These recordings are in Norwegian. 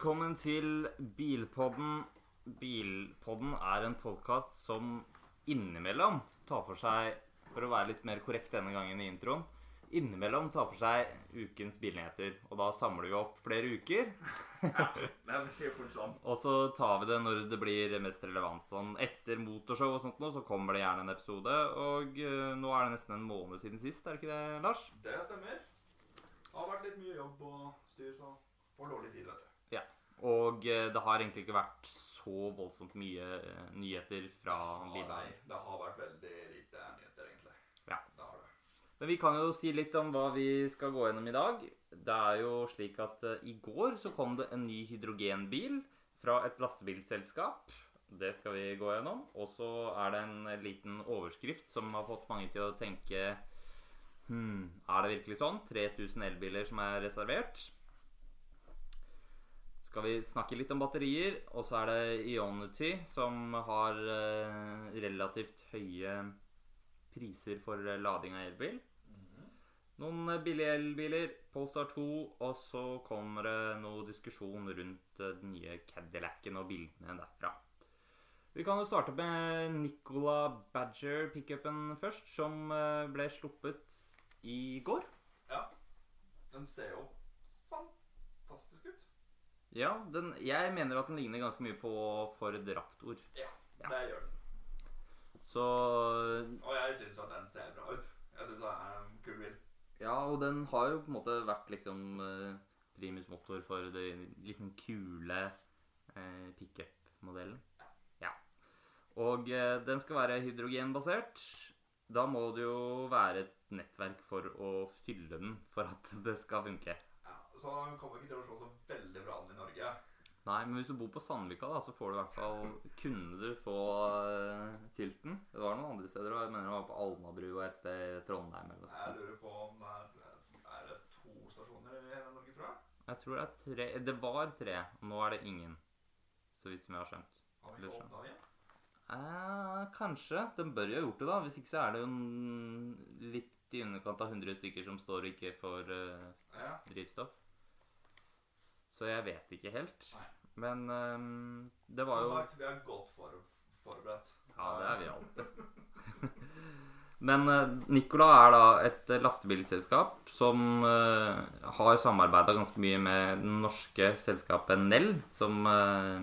velkommen til Bilpodden. Bilpodden er en podkast som innimellom tar for seg, for å være litt mer korrekt denne gangen i introen, innimellom tar for seg ukens bilnyheter. Og da samler vi opp flere uker, ja, Det helt fort sånn. og så tar vi det når det blir mest relevant. Sånn etter motorshow og sånt nå, så kommer det gjerne en episode. Og eh, nå er det nesten en måned siden sist, er det ikke det, Lars? Det stemmer. Det har vært litt mye jobb og styr, så får dårlig tid, vet du. Og eh, det har egentlig ikke vært så voldsomt mye eh, nyheter fra Ah, nei, det har vært veldig lite nyheter, egentlig. Ja. Det har det. Men vi kan jo si litt om hva vi skal gå gjennom i dag. Det er jo slik at uh, i går så kom det en ny hydrogenbil fra et lastebilselskap. Det skal vi gå gjennom. Og så er det en liten overskrift som har fått mange til å tenke Hm, er det virkelig sånn? 3000 elbiler som er reservert. Skal vi snakke litt om batterier, og så er det Ionity som har eh, relativt høye priser for eh, lading av elbil. Noen eh, billige elbiler, Polestar 2, og så kommer det noe diskusjon rundt den nye Cadillacen og bildene derfra. Vi kan jo starte med Nicola Badger pickupen først, som ble sluppet i går. Ja. Den ser jo. Ja, den, jeg mener at den ligner ganske mye på Ford Raptor. Ja, Ja. det gjør den. Så Og jeg syns at den ser bra ut. Jeg syns det er en kul bil. Ja, og den har jo på en måte vært liksom eh, primus motor for den liksom kule eh, pickup-modellen. Ja. Og eh, den skal være hydrogenbasert. Da må det jo være et nettverk for å fylle den for at det skal funke. Ja, så den kommer ikke til å slå så veldig bra an i. Nei, men hvis du bor på Sandvika, da, så får du i hvert fall Kunne du få uh, filten? Det var noen andre steder òg. Jeg mener det var på Alnabru og et sted i Trondheim. eller noe Jeg lurer på om det er, er det to stasjoner i hele Norge, tror jeg. Jeg tror det er tre Det var tre. og Nå er det ingen. Så vidt som jeg har skjønt. Har vi ikke åpna igjen? Eh, kanskje. Den bør jo ha gjort det, da. Hvis ikke så er det jo en- litt i underkant av 100 stykker som står og ikke får eh, Ja. drivstoff. Så jeg vet ikke helt. Nei. Men um, det var jo sagt, vi er godt for, forberedt. Ja, det er vi alltid. Men eh, Nicola er da et eh, lastebilselskap som uh, har samarbeida ganske mye med det norske selskapet Nell, som uh,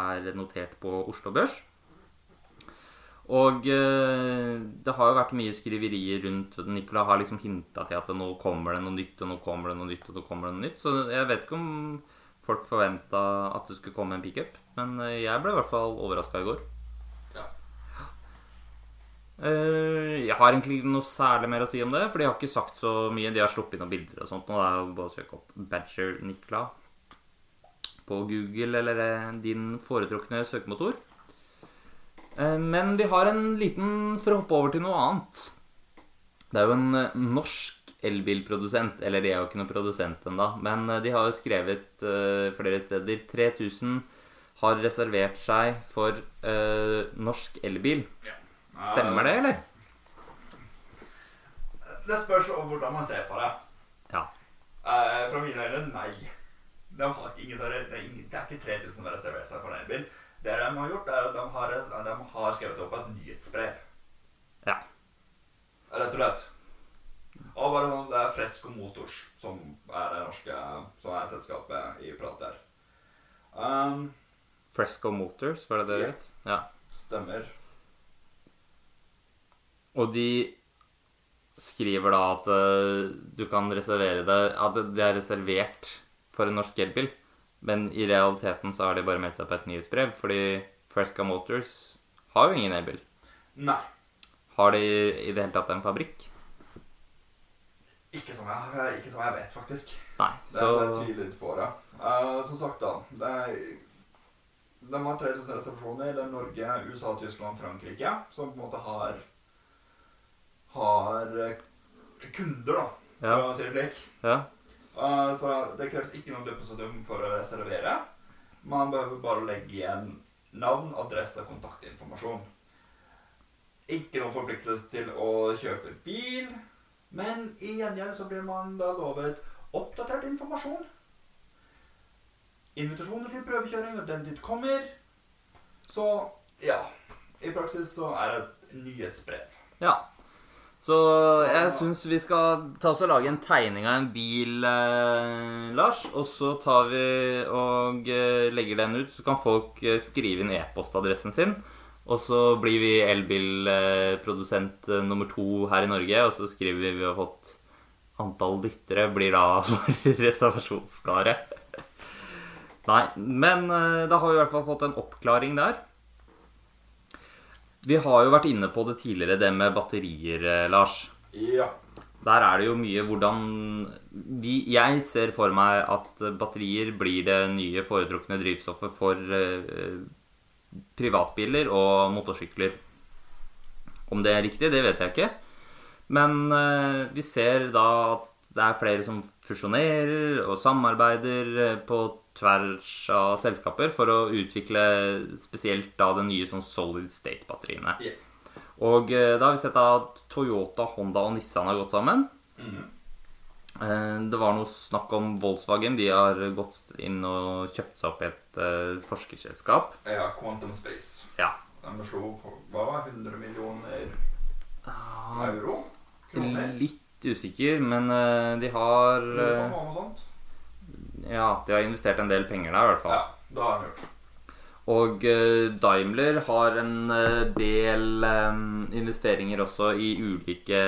er notert på Oslo Børs. Og eh, det har jo vært mye skriverier rundt Nicola har liksom hinta til at nå kommer det noe nytt, og nå kommer det noe nytt, og nå kommer det noe nytt. Så jeg vet ikke om folk forventa at det skulle komme en pickup, men eh, jeg ble i hvert fall overraska i går. Ja. Eh, jeg har egentlig noe særlig mer å si om det, for de har ikke sagt så mye. De har sluppet inn noen bilder og sånt. Nå er det bare å søke opp Badger Nicola på Google eller din foretrukne søkemotor. Eh, Men vi har en liten For å hoppe over til noe annet. Det er jo en eh, norsk elbilprodusent. Eller de er jo ikke noen produsent ennå, men eh, de har jo skrevet flere steder 3000 har reservert seg for norsk elbil. Stemmer det, eller? Det spørs om hvordan man ser på det. Ja. Fra mine øyne, nei. De har ingen, det er ikke 3000 som har reservert seg for en elbil. Det de har gjort, er at de har, de har skrevet seg opp på et nyhetsbrev. Ja. Rett og slett. Og bare sånn, Det er Fresco Motors som er det norske Som er selskapet i prat der. Um, Fresco Motors, var det det Ja. det het? Ja. stemmer. Og de skriver da at uh, du kan reservere det At det er reservert for en norsk elbil. Men i realiteten så har de bare meldt seg på et nyhetsbrev, fordi Fresca Motors har jo ingen elbil. Nei. Har de i det hele tatt en fabrikk? Ikke som jeg, ikke som jeg vet, faktisk. Nei. så... Det er tviler litt på det. Uh, som sagt, da. Det er, de har 3000 resepsjoner. Det er Norge, USA, Tyskland, Frankrike som på en måte har har eh, kunder, da, for Ja. å si det slik. Ja. Eh, så det kreves ikke noe depositum for å reservere. Man behøver bare legge igjen navn, adresse og kontaktinformasjon. Ikke noen forpliktelse til å kjøpe bil, men i gjengjeld så blir man da lovet oppdatert informasjon. invitasjoner til prøvekjøring når den dit kommer. Så ja. I praksis så er det et nyhetsbrev. Ja. Så jeg syns vi skal ta oss og lage en tegning av en bil, eh, Lars. Og så tar vi og eh, legger den ut, så kan folk eh, skrive inn e-postadressen sin. Og så blir vi elbilprodusent eh, nummer to her i Norge, og så skriver vi vi har fått antall dyttere, blir da for reservasjonsskare. Nei, men eh, da har vi i hvert fall fått en oppklaring der. Vi har jo vært inne på det tidligere, det med batterier, eh, Lars. Ja. Der er det jo mye hvordan vi, Jeg ser for meg at batterier blir det nye foretrukne drivstoffet for eh, privatbiler og motorsykler. Om det er riktig, det vet jeg ikke. Men eh, vi ser da at det er flere som fusjonerer og samarbeider eh, på tvers av selskaper for å utvikle spesielt da det nye sånn solid state-batteriene. Yeah. Og eh, da har vi sett at Toyota, Honda og Nissan har gått sammen. Mm -hmm. Det var noe snakk om Volkswagen. De har gått inn og kjøpt seg opp i et eh, forskerselskap. ja. Quantum Space. Ja. De slo på hva 100 millioner Ah, euro? Kroner? Litt usikker, men de har det noe sånt. Ja, de har investert en del penger der, i hvert fall. Ja, det har de gjort. Og eh, Daimler har en eh, del eh, investeringer også i ulike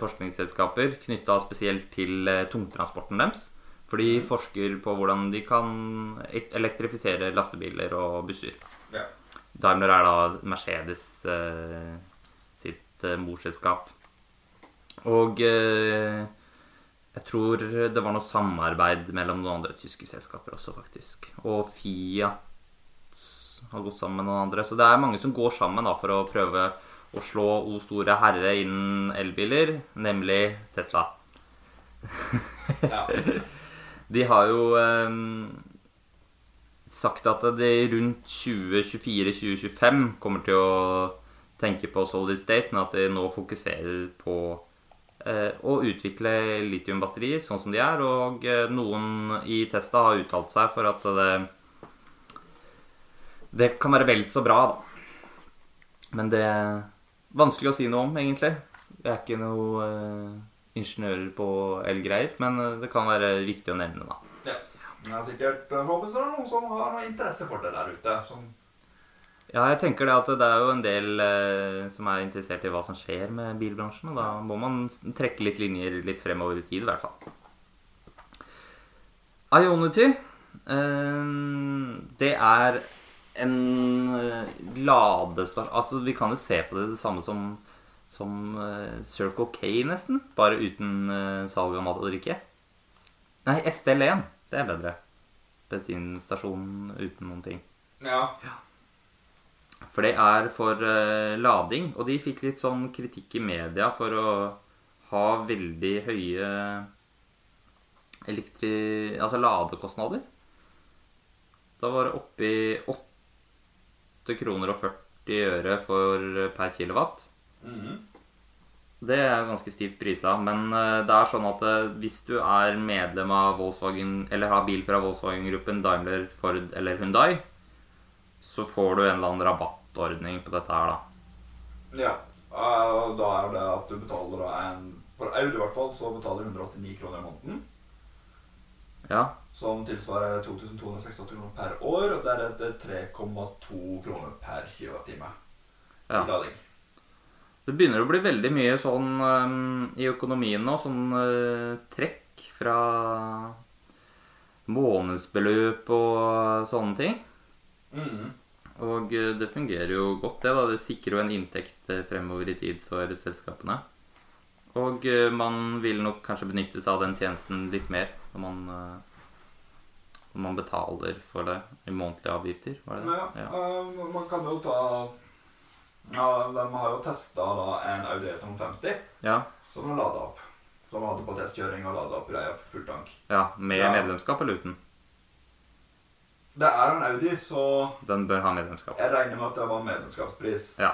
forskningsselskaper knytta spesielt til tungtransporten deres. For de forsker på hvordan de kan elektrifisere lastebiler og busser. Ja. Daimler er da Mercedes sitt morselskap. Og jeg tror det var noe samarbeid mellom noen andre tyske selskaper også, faktisk. Og Fiat har gått sammen med noen andre. Så det er mange som går sammen da, for å prøve å slå O store herre innen elbiler, nemlig Tesla. ja. De har jo eh, sagt at de rundt 2024-2025 kommer til å tenke på solid state, men at de nå fokuserer på eh, å utvikle litiumbatterier sånn som de er. Og eh, noen i Testa har uttalt seg for at det det kan være vel så bra, da. Men det er vanskelig å si noe om, egentlig. Jeg er ikke noe uh, ingeniører på elgreier, men eh, det kan være viktig å nevne, da. ja. Men jeg har sikkert er det noen som har interesse for det der ute. Som Ja, jeg tenker det at det er jo en del eh, som er interessert i hva som skjer med bilbransjen, og da må man trekke litt linjer litt fremover i tid, i hvert fall. Ionity, eh, det er en eh, ladestasjon Altså, vi kan jo se på det det samme som, som eh, Circle K, nesten, bare uten eh, salg av mat og drikke. Nei, STL1. Det er bedre. Bensinstasjon uten noen ting. Ja. Ja. For det er for uh, lading, og de fikk litt sånn kritikk i media for å ha veldig høye elektri... Altså ladekostnader. Da var det oppi 8 kroner og 40 øre for per kilowatt. Mhm. Det er ganske stivt prisa, men eh, det er sånn at eh, hvis du er medlem av Volkswagen, eller har bil fra Volkswagen-gruppen, Daimler, Ford eller Hyundai, så får du en eller annen rabattordning på dette her, da. Ja. Eh, og da er det at du betaler en For Audi i hvert fall så betaler du 189 kroner i måneden. Ja, Som tilsvarer 2268 kroner per år. Og deretter 3,2 kroner per kilowattime Ja. lading. Det begynner å bli veldig mye sånn um, i økonomien nå, sånn uh, trekk fra månedsbeløp og sånne ting. Mhm. Og øh, det fungerer jo godt, det. da. Det sikrer jo en inntekt øh, fremover i tid for selskapene. Og øh, man vil nok kanskje benytte seg av den tjenesten litt mer når man, når man betaler for det i månedlige avgifter. Var det det? Ja. eh, man kan jo ta ja, De har jo testa en Audi E350 Ja, som de lada opp. Som hadde på testkjøring og lada opp greia på full tank. ja, med Ja. medlemskap eller uten? Det er en Audi, så Den bør ha medlemskap. jeg regner med at det var medlemskapspris. Ja.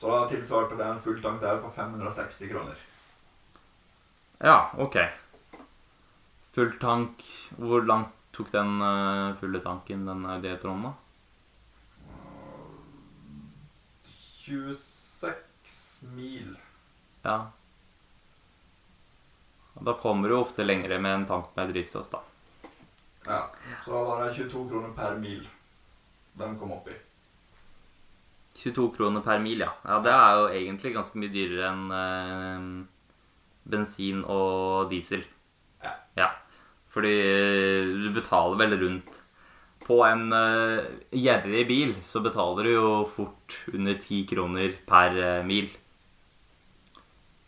Så da tilsvarte det en full tank der på 560 kroner. Ja, ok. Full tank, hvor langt tok den eh, fulle tanken, den Audi E-tron, da? 26 mil. Ja. Da kommer du ofte lengre med en tank med drivstoff, da. Ja. Så da var det 22 kroner per mil de kom opp i. 22 kroner per mil, ja. ja. Det er jo egentlig ganske mye dyrere enn eh, bensin og diesel. Ja. ja. Fordi eh, du betaler vel rundt På en uh, gjerrig bil så betaler du jo fort under 10 kroner per eh, mil.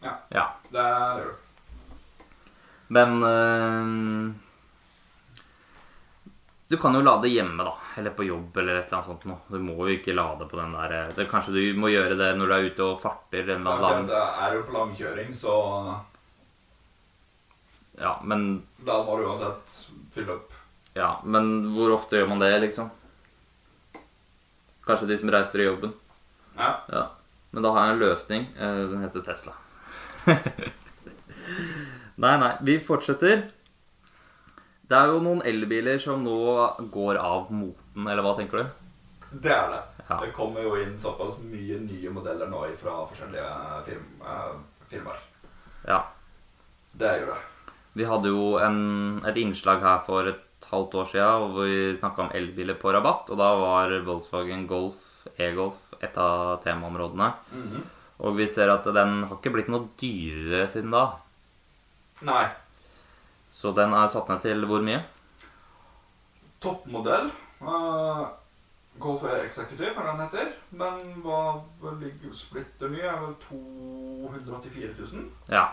Ja. ja. Det er det. Men Du kan jo lade hjemme, da. Eller på jobb eller et eller annet sånt noe. Du må jo ikke lade på den der eh, det, Kanskje du må gjøre det når du er ute og farter en eller annen lang Det er jo på langkjøring, så Ja, men da må du uansett fylle opp. Ja, men hvor ofte gjør man det, liksom? Kanskje de som reiser i jobben. Ja. Ja. Men da har jeg en løsning. Eh, Den heter Tesla. nei, nei. Vi fortsetter. Det er jo noen elbiler som nå går av moten, eller hva tenker du? Det er det. Ja. Det kommer jo inn såpass mye nye modeller nå fra forskjellige eh, firmaer. Ja. Det gjør det. Vi hadde jo en, et innslag her for et halvt år siden hvor vi snakka om elbiler på rabatt. Og da var Volkswagen Golf, e-Golf, et av temaområdene. Mhm. Og vi ser at den har ikke blitt noe dyrere siden da. Nei. Så den er satt ned til hvor mye? Toppmodell. Uh, Golf Air Executive, er den heter. Men vel ligger splitter ny. Er vel 284 000. Ja.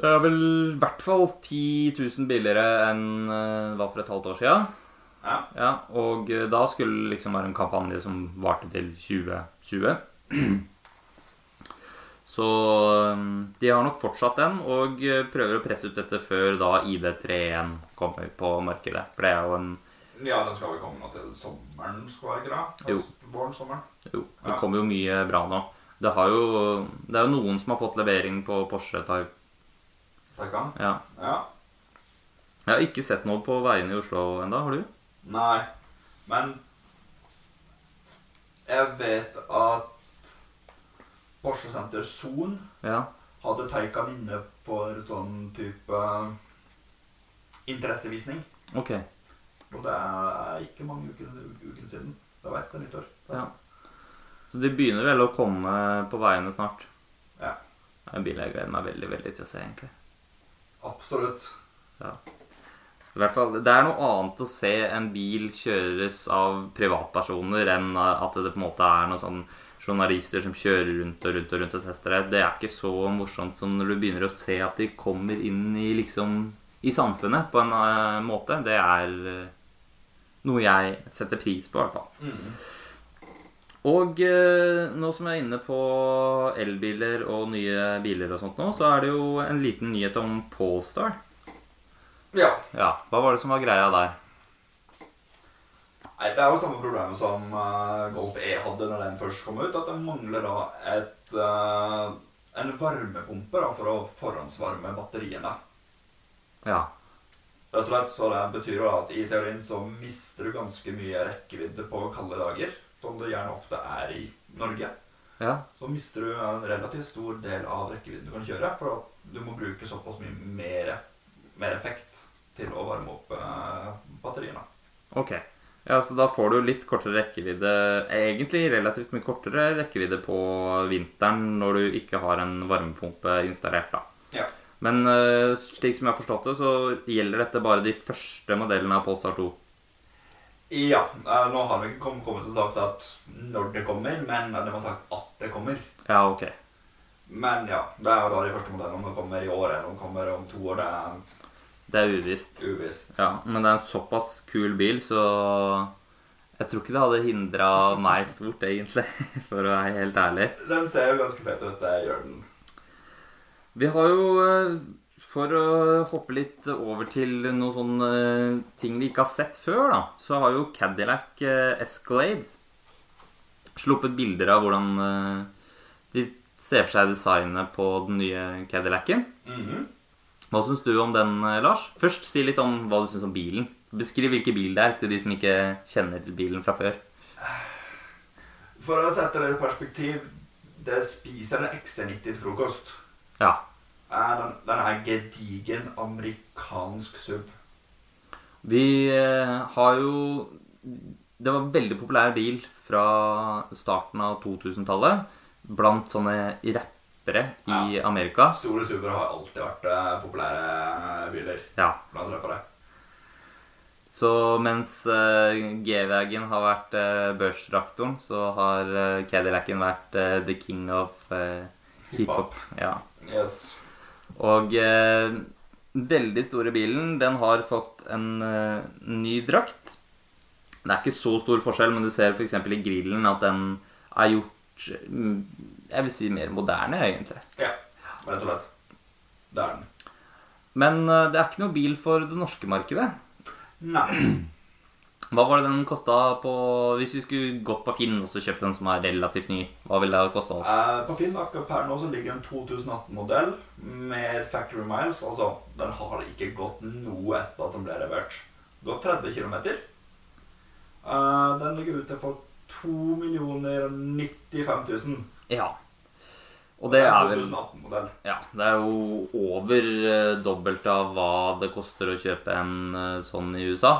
Det er vel i hvert fall 10 000 billigere enn eh, det var for et halvt år siden. Ja. Ja, og eh, da skulle det liksom være en kampanje som varte til 2020. Så eh, de har nok fortsatt den, og eh, prøver å presse ut dette før da ID31 kommer på markedet. For det er jo en ja, den skal vel komme nå til sommeren, skal være ikke det? Jo. Altså, Våren, sommeren. Jo, det kommer jo mye bra nå. Det, har jo, det er jo noen som har fått levering på Porsche Type. Taycan. Ja. Ja. Jeg har ikke sett noe på veiene i Oslo ennå, har du? Nei, men jeg vet at Porsche Center Son Ja. hadde Taycan inne for sånn type interessevisning. Ok. Og det er ikke mange uker, uker siden. Det var etter nyttår. Ja. Så de begynner vel å komme på veiene snart. Ja. Det er en bil jeg gleder meg veldig veldig til å se, egentlig. Absolutt. Ja. I hvert fall, Det er noe annet å se en bil kjøres av privatpersoner enn at det på en måte er noe sånn journalister som kjører rundt og rundt og rundt og tester deg, Det er ikke så morsomt som når du begynner å se at de kommer inn i liksom i samfunnet på en uh, måte. Det er eh, noe jeg setter pris på, i hvert fall. Mm. Og eh, nå som jeg er inne på elbiler og nye biler og sånt nå, så er det jo en liten nyhet om Polestar. Ja. Ja, hva var det som var greia der? Nei, Det er jo samme problemet som uh, Golf E hadde når den først kom ut. At det mangler da et, uh, en varmepumpe da, for å forhåndsvarme batteriene. Ja. Rett og slett, så Det betyr jo at i teorien så mister du ganske mye rekkevidde på kalde dager. Som det gjerne ofte er i Norge. Ja. Så mister du en relativt stor del av rekkevidden du kan kjøre. For at du må bruke såpass mye mer, mer effekt til å varme opp uh, batteriene. Ok. Ja, så da får du litt kortere rekkevidde Egentlig relativt mye kortere rekkevidde på vinteren når du ikke har en varmepumpe installert, da. Ja. Men eh, slik som jeg har forstått det, så gjelder dette bare de første modellene av Polestar 2. Ja, eh, nå har vi ikke kom- kommet og sagt at når det kommer, men de har sagt at det kommer. Ja, ok. Men ja, det er jo da de første modellene. Om de kommer i år eller om de kommer om to år, det er Det er uvisst. uvisst. Ja, men det er en såpass kul bil, så jeg tror ikke det hadde hindra meg stort, egentlig, for å være helt ærlig. Den ser jo ganske fet ut, det gjør den. Vi har jo, eh, for å hoppe litt over til noen sånne ting vi ikke har sett før, da, så har jo Cadillac eh, Escalade sluppet bilder av hvordan eh, de ser for seg designet på den nye Cadillacen. Mhm. Hva syns du om den, eh, Lars? Først si litt om hva du syns om bilen. Beskriv hvilken bil det er til de som ikke kjenner bilen fra før. For å sette det i perspektiv Det spiser en XC90 til frokost. Ja. Den, den er gedigen amerikansk sub. Vi eh, har jo Det var en veldig populær bil fra starten av 2000-tallet blant sånne rappere i Amerika. Store suber har alltid vært eh, populære biler Ja. blant rappere. Så mens uh, G-Wagen har vært uh, børstraktoren, så har uh, Cadillacen vært uh, the king of uh, hiphop. Ja. Yes. Og uh, veldig store bilen, den har fått en eh, ny drakt. Det er ikke så stor forskjell, men du ser f.eks. i grillen at den er gjort mm, Jeg vil si mer moderne, egentlig. Ja, rett og slett. Det er den. Men eh, det er ikke noe bil for det norske markedet. Nei. Hva var det den kosta på Hvis vi skulle gått på Finn og så kjøpt en som er relativt ny, hva ville det kosta oss? Eh, på Finn akkurat per nå så ligger en 2018-modell med factory miles. Altså, den har ikke gått noe etter at den ble levert. Gått 30 km. den ligger ute for 2 095 000. Ja. Og det er vel Ja, det er jo over eh, dobbelt av hva det koster å kjøpe en eh, sånn i USA.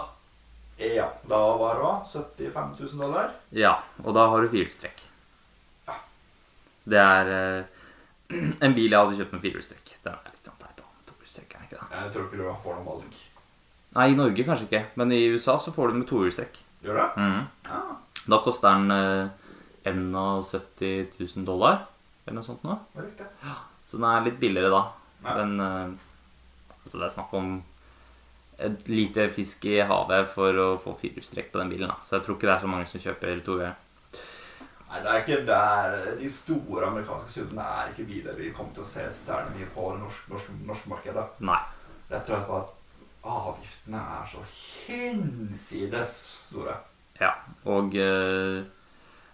Ja, da var det hva? 75 000 dollar? Ja, og da har du firehjulstrekk. Ja. Det er eh, en bil jeg hadde kjøpt med firehjulstrekk. Den er litt sånn teit. Tohjulstrekk er ikke det? Jeg tror ikke du får noen valg. Nei, i Norge kanskje ikke, men i USA så får du den med tohjulstrekk. Gjør det? Mm. Ja. Da koster den 71 000 dollar, eller noe sånt nå. Er. Så den er litt billigere da. Ja. Men eh, altså det er snakk om et lite fisk i havet for å få firehjulstrekk på den bilen. da. Så jeg tror ikke det er så mange som kjøper tohjul. Nei, det er ikke der De store amerikanske sudene er ikke biler vi kommer til å se særlig mye på det norske, norsk, norsk markedet. Nei. Rett og slett at avgiftene er så hinsides store. Ja, og eh,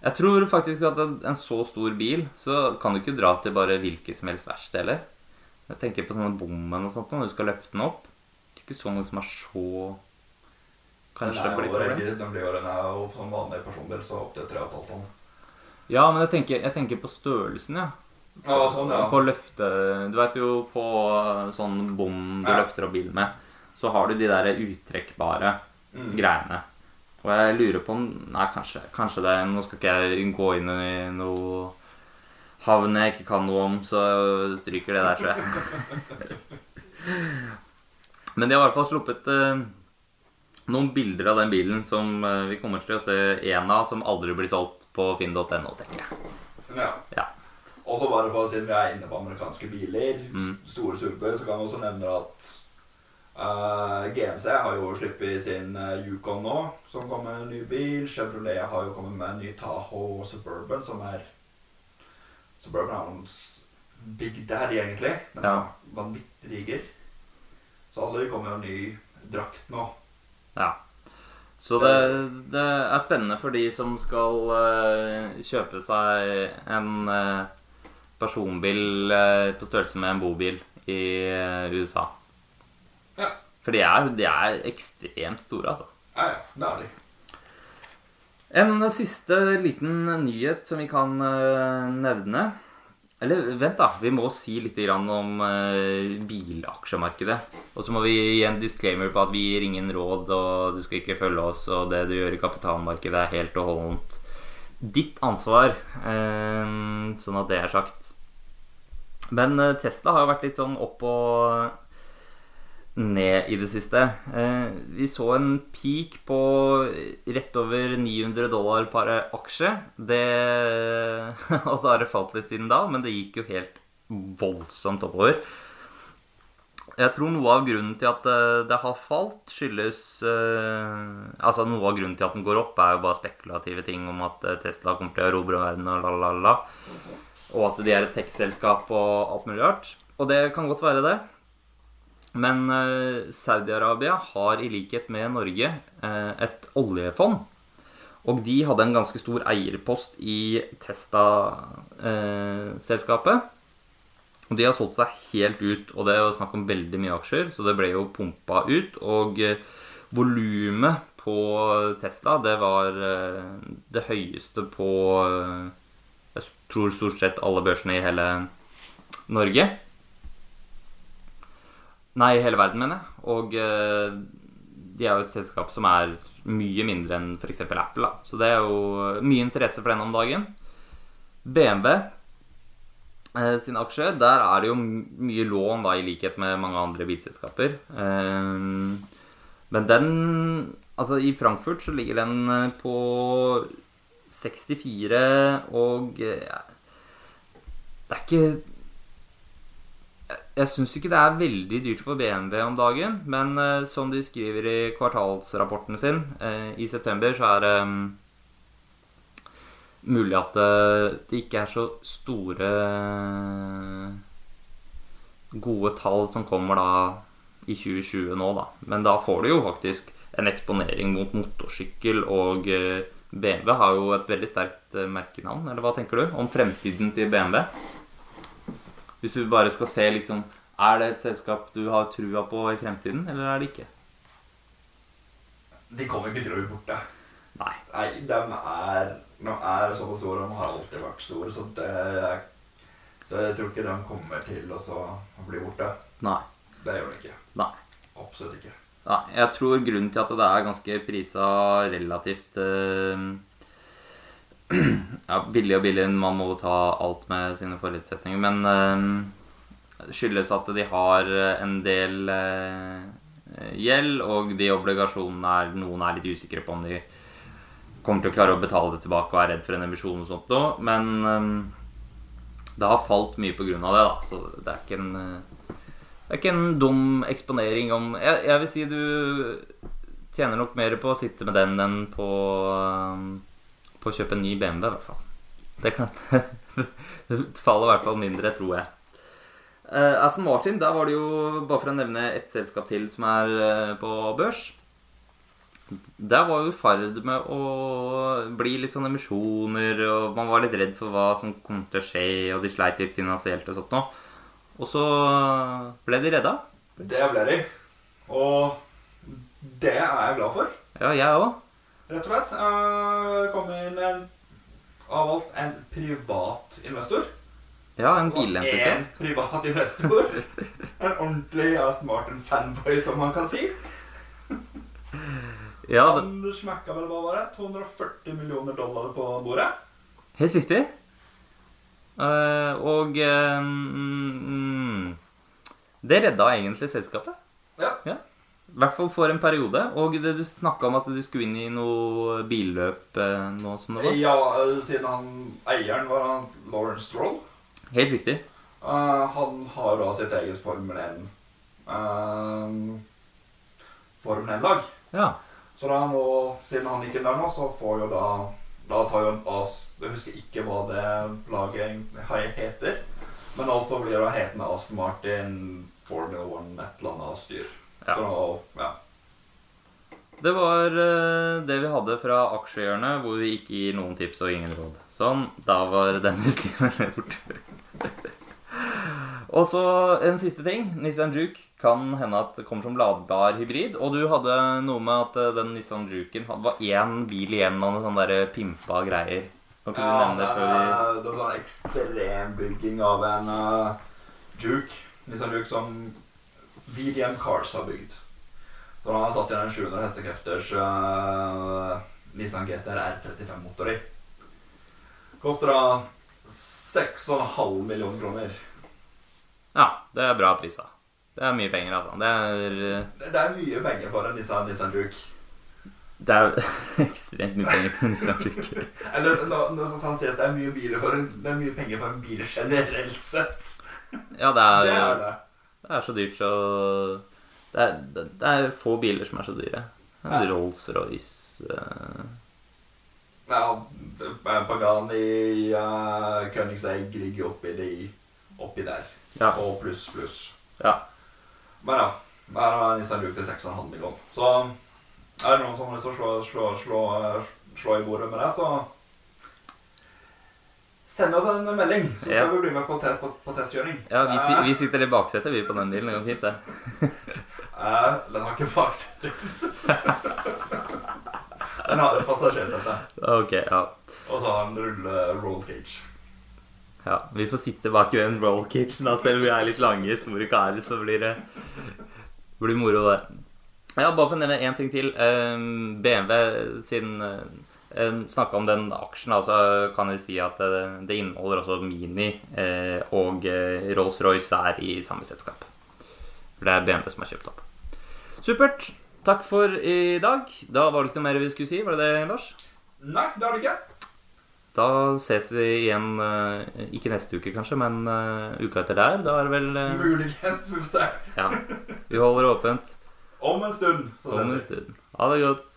jeg tror faktisk at en, en så stor bil, så kan du ikke dra til bare hvilket som helst verksted heller. Jeg tenker på sånne bommen og sånt når du skal løfte den opp. Det er ikke så noe som er så Kanskje blir veldig- den blir jo den er jo som vanlig personbil så opp til 3,5 tonn. Ja, men jeg tenker, jeg tenker på størrelsen, ja. Ja, sånn, ja. På løfte Du vet jo på sånn bom du Ja. løfter opp bilen med, så har du de der uttrekkbare Mm. greiene. Og jeg lurer på om Nei, kanskje, kanskje det Nå skal ikke jeg gå inn i noe havn jeg ikke kan noe om, så stryker det der, tror jeg. Men de har i hvert fall sluppet eh, noen bilder av den bilen som eh, vi kommer til å se én av som aldri blir solgt på finn.no, tenker jeg. Ja. Ja. Og så bare for å si siden vi er inne på amerikanske biler, Mm. store super, så kan vi også nevne at eh, GMC har jo sluppet sin uh, Yukon nå, som kommer med en ny bil. Chevrolet har jo kommet med en ny Tahoe Suburban, som er Suburban er noen Big Daddy, egentlig. Men Ja. vanvittig diger. Så alle kommer med en ny drakt nå. Ja. Så det, det er spennende for de som skal uh, kjøpe seg en uh, personbil eh, på størrelse med en bobil i eh, USA. Ja. For de er, de er ekstremt store, altså. Ja, ja, det er de. En siste liten nyhet som vi kan eh, nevne. Eller vent, da. Vi må si litt om eh, bilaksjemarkedet. Og så må vi gi en disclaimer på at vi gir ingen råd, og du skal ikke følge oss, og det du gjør i kapitalmarkedet, er helt og holdent ditt ansvar. eh, sånn at det er sagt. Men Tesla har jo vært litt sånn opp og ned i det siste. Eh, vi så en peak på rett over 900 dollar per aksje. Det, og så har det falt litt siden da, men det gikk jo helt voldsomt oppover. Jeg tror noe av grunnen til at eh, det har falt, skyldes eh, Altså noe av grunnen til at den går opp, er jo bare spekulative ting om at Tesla kommer til å erobre verden og la, la, la. Og at de er et tech-selskap og alt mulig rart. Og det kan godt være det. Men eh, Saudi-Arabia har i likhet med Norge eh, et oljefond. Og de hadde en ganske stor eierpost i Testa-selskapet. Og de har solgt seg helt ut, og det er jo snakk om veldig mye aksjer, så det ble jo pumpa ut. Og eh, volumet på Tesla, det var eh, det høyeste på eh, Jeg tror stort sett alle børsene i hele Norge. Nei, hele verden, mener jeg. Og eh, de er jo et selskap som er mye mindre enn f.eks. Apple. Da. Så det er jo mye interesse for den om dagen. BMW eh, sin aksje, der er det jo mye lån, da, i likhet med mange andre bilselskaper. Eh, men den Altså, i Frankfurt så ligger den på 64, og ja, Det er ikke Jeg, syns ikke det er veldig dyrt for BMW om dagen, men eh, som de skriver i kvartalsrapporten sin eh, i september, så er det um, mulig at eh, det ikke er så store gode tall som kommer da i 2020 nå, da. Men da får du jo faktisk en eksponering mot motorsykkel, og eh, BMW har jo et veldig sterkt eh, merkenavn, eller hva tenker du om fremtiden til BMW? Hvis du bare skal se liksom Er det et selskap du har trua på i fremtiden, eller er det ikke? De kommer ikke til å bli borte. Nei. Nei, de er, de er såpass store, de har alltid vært store, så det er Så jeg tror ikke de kommer til å bli borte. Nei. Det gjør de ikke. Nei. Absolutt ikke. Nei, jeg tror grunnen til at det er ganske prisa relativt eh, ja, billig og billig. Man må ta alt med sine forutsetninger. Men det det skyldes at de har en del eh, gjeld, og de obligasjonene er noen er litt usikre på om de kommer til å klare å betale det tilbake og er redd for en emisjon og sånt noe. Men eh, det har falt mye av det, da. Så det er ikke en eh, det er ikke en dum eksponering om Jeg, jeg vil si du tjener nok mer på å sitte med den enn på, på å kjøpe en ny BMW, i hvert fall. Det kan Det faller i hvert fall mindre, tror jeg. Uh, Aston Martin, der var det jo, bare for å nevne ett selskap til som er uh, på børs Der var jo i ferd med å bli litt sånn emisjoner, og man var litt redd for hva som kom til å skje, og de sleit litt finansielt og sånt noe. Og så ble de redda. Det ble de. Og det er jeg glad for, Ja, jeg òg. Rett og slett. Uh, kom inn en av alt en privat investor. Ja, en bilentusiast. En privat investor. En ordentlig ja, smart en fanboy, som man kan si. Ja, det, Han smakka vel hva var det? 240 millioner dollar på bordet. helt riktig. Uh, og uh, mm, Det redda egentlig selskapet. Ja. Ja. I hvert fall for en periode. Og det, du snakka om at de skulle inn i noe billøp eh, nå som det var. Ja, eh, siden han eieren var han Lawrence Stroll. Helt riktig. Uh, han har da sitt eget Formel 1 uh, Formel 1-lag. Ja. Så da nå, siden han gikk inn der nå, så får jo da Da tar jo en AS Jeg husker ikke hva det laget heter. Men altså blir det hetende Aston Martin Formula 1 et eller annet styr. Ja. Så ja. Det var eh, det vi hadde fra aksjehjørnet, hvor vi ikke gir noen tips og ingen råd. Sånn, da var den historien borte. og så en siste ting. Nissan Juke kan hende at det kommer som ladbar hybrid. Og du hadde noe med at eh, den Nissan Juken var én bil igjen og noen sånne der pimpa greier. Nå kunne ja, du nevne det før vi det var en ekstrem bygging av en uh, Juke. Nissan Juke som VDM Cars har bygd. Så han har satt igjen en 700 hestekrefters uh, Nissan GTR R35-motor i. Koster da 6,5 millioner kroner. Ja, det er bra pris, da. Det er mye penger, altså. Det er, Det, det er mye penger for en Nissan, Nissan Juke. det er ekstremt mye penger for en Nissan Juke. Eller når nå som han sies, det er mye, biler for en, det er mye penger for en bil generelt sett. Ja, det er, Det er det. Det er så dyrt så Det er, det det er få biler som er så dyre. Ja. Rolls-Royce uh... Ja, Pagani, uh, Königsegg ligger oppi, de, oppi der. Ja. Og pluss, pluss. Ja. Men ja, der har Nissan Juke til 6,5 millioner. Så er det noen som har lyst til å slå, slå, slå, slå i bordet med det, så Send oss en melding, så skal Ja. vi bli med på, te på, på testkjøring. Ja, vi, si- Eh, vi sitter i baksetet, vi, på den bilen. Det går fint, det. eh, den har ikke baksete. den har et passasjersete. Ok, ja. Og så har den rulle roll cage. ja. Vi får sitte bak i en roll cage, da, selv om vi er litt lange, store karer, så blir det blir moro, det. Ja, bare for å nevne én ting til. Eh, BMW sin uh, Snakka om den aksjen, altså kan jeg si at det, det inneholder også Mini eh, og eh, Rolls-Royce er i samme selskap. For det er BMW som har kjøpt opp. Supert. Takk for i dag. Da var det ikke noe mer vi skulle si, var det det, Lars? Nei, det har du ikke. Da ses vi igjen, eh, ikke neste uke kanskje, men eh, uka etter der. Da er det vel eh, Muligens, vi får se. Ja. Vi holder åpent Om en stund. om en stund. Ha det godt.